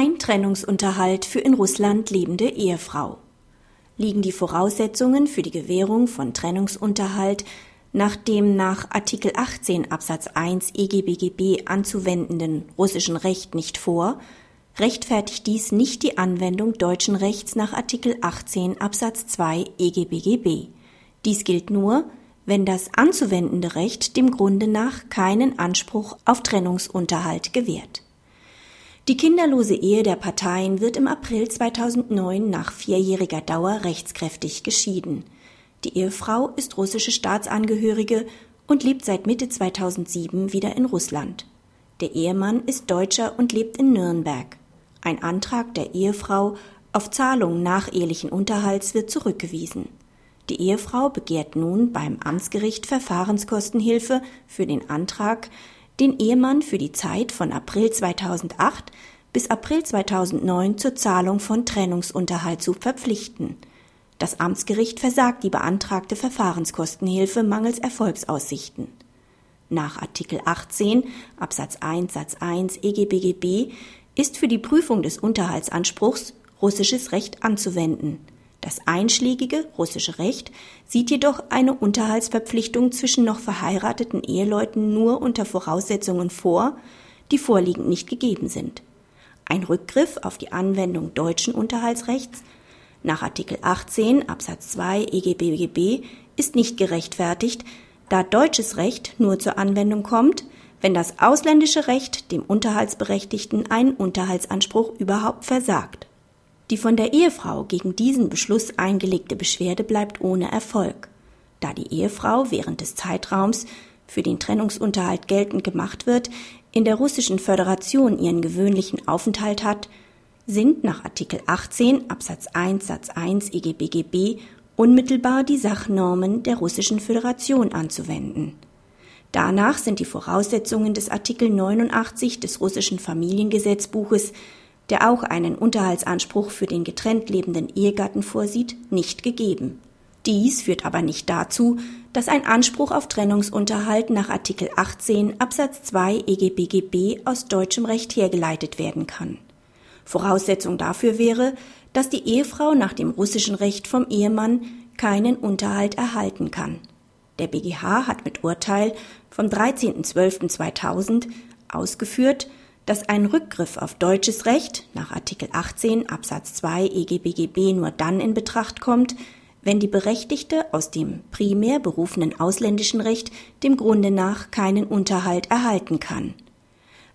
Kein Trennungsunterhalt für in Russland lebende Ehefrau. Liegen die Voraussetzungen für die Gewährung von Trennungsunterhalt nach dem nach Artikel 18 Absatz 1 EGBGB anzuwendenden russischen Recht nicht vor, rechtfertigt dies nicht die Anwendung deutschen Rechts nach Artikel 18 Absatz 2 EGBGB. Dies gilt nur, wenn das anzuwendende Recht dem Grunde nach keinen Anspruch auf Trennungsunterhalt gewährt. Die kinderlose Ehe der Parteien wird im April 2009 nach vierjähriger Dauer rechtskräftig geschieden. Die Ehefrau ist russische Staatsangehörige und lebt seit Mitte 2007 wieder in Russland. Der Ehemann ist Deutscher und lebt in Nürnberg. Ein Antrag der Ehefrau auf Zahlung nachehelichen Unterhalts wird zurückgewiesen. Die Ehefrau begehrt nun beim Amtsgericht Verfahrenskostenhilfe für den Antrag, den Ehemann für die Zeit von April 2008 bis April 2009 zur Zahlung von Trennungsunterhalt zu verpflichten. Das Amtsgericht versagt die beantragte Verfahrenskostenhilfe mangels Erfolgsaussichten. Nach Artikel 18 Absatz 1 Satz 1 EGBGB ist für die Prüfung des Unterhaltsanspruchs russisches Recht anzuwenden. Das einschlägige russische Recht sieht jedoch eine Unterhaltsverpflichtung zwischen noch verheirateten Eheleuten nur unter Voraussetzungen vor, die vorliegend nicht gegeben sind. Ein Rückgriff auf die Anwendung deutschen Unterhaltsrechts nach Artikel 18 Absatz 2 EGBGB ist nicht gerechtfertigt, da deutsches Recht nur zur Anwendung kommt, wenn das ausländische Recht dem Unterhaltsberechtigten einen Unterhaltsanspruch überhaupt versagt. Die von der Ehefrau gegen diesen Beschluss eingelegte Beschwerde bleibt ohne Erfolg, da die Ehefrau während des Zeitraums für den Trennungsunterhalt geltend gemacht wird, in der russischen Föderation ihren gewöhnlichen Aufenthalt hat, sind nach Artikel 18 Absatz 1 Satz 1 EGBGB unmittelbar die Sachnormen der Russischen Föderation anzuwenden. Danach sind die Voraussetzungen des Artikel 89 des russischen Familiengesetzbuches, der auch einen Unterhaltsanspruch für den getrennt lebenden Ehegatten vorsieht, nicht gegeben. Dies führt aber nicht dazu, dass ein Anspruch auf Trennungsunterhalt nach Artikel 18 Absatz 2 EGBGB aus deutschem Recht hergeleitet werden kann. Voraussetzung dafür wäre, dass die Ehefrau nach dem russischen Recht vom Ehemann keinen Unterhalt erhalten kann. Der BGH hat mit Urteil vom 13.12.2000 ausgeführt, dass ein Rückgriff auf deutsches Recht nach Artikel 18 Absatz 2 EGBGB nur dann in Betracht kommt, wenn die Berechtigte aus dem primär berufenen ausländischen Recht dem Grunde nach keinen Unterhalt erhalten kann.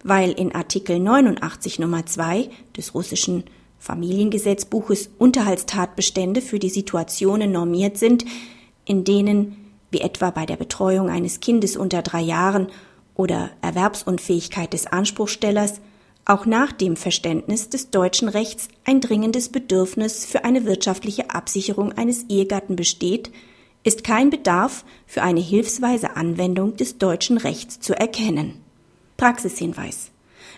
Weil in Artikel 89 Nummer 2 des russischen Familiengesetzbuches Unterhaltstatbestände für die Situationen normiert sind, in denen, wie etwa bei der Betreuung eines Kindes unter drei Jahren oder Erwerbsunfähigkeit des Anspruchstellers, auch nach dem Verständnis des deutschen Rechts ein dringendes Bedürfnis für eine wirtschaftliche Absicherung eines Ehegatten besteht, ist kein Bedarf für eine hilfsweise Anwendung des deutschen Rechts zu erkennen. Praxishinweis.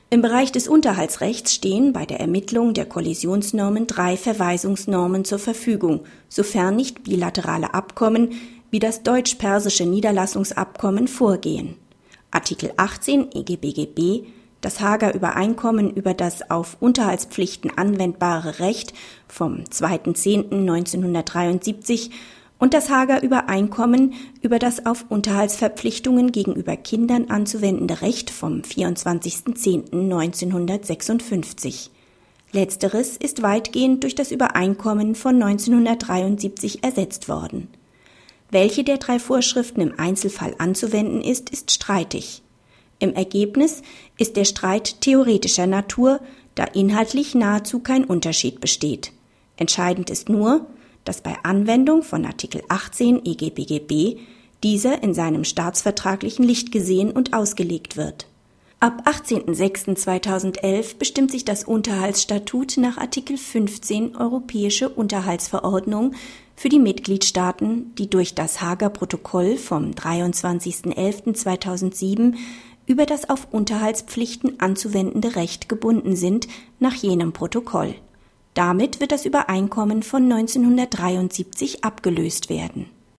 Im Bereich des Unterhaltsrechts stehen bei der Ermittlung der Kollisionsnormen drei Verweisungsnormen zur Verfügung, sofern nicht bilaterale Abkommen wie das deutsch-persische Niederlassungsabkommen vorgehen. Artikel 18 EGBGB, das Hager Übereinkommen über das auf Unterhaltspflichten anwendbare Recht vom 2.10.1973 und das Hager Übereinkommen über das auf Unterhaltsverpflichtungen gegenüber Kindern anzuwendende Recht vom 24.10.1956. Letzteres ist weitgehend durch das Übereinkommen von 1973 ersetzt worden. Welche der drei Vorschriften im Einzelfall anzuwenden ist, ist streitig. Im Ergebnis ist der Streit theoretischer Natur, da inhaltlich nahezu kein Unterschied besteht. Entscheidend ist nur, dass bei Anwendung von Artikel 18 EGBGB dieser in seinem staatsvertraglichen Licht gesehen und ausgelegt wird. Ab 18.06.2011 bestimmt sich das Unterhaltsstatut nach Artikel 15 Europäische Unterhaltsverordnung für die Mitgliedstaaten, die durch das Hager Protokoll vom 23.11.2007 über das auf Unterhaltspflichten anzuwendende Recht gebunden sind, nach jenem Protokoll. Damit wird das Übereinkommen von 1973 abgelöst werden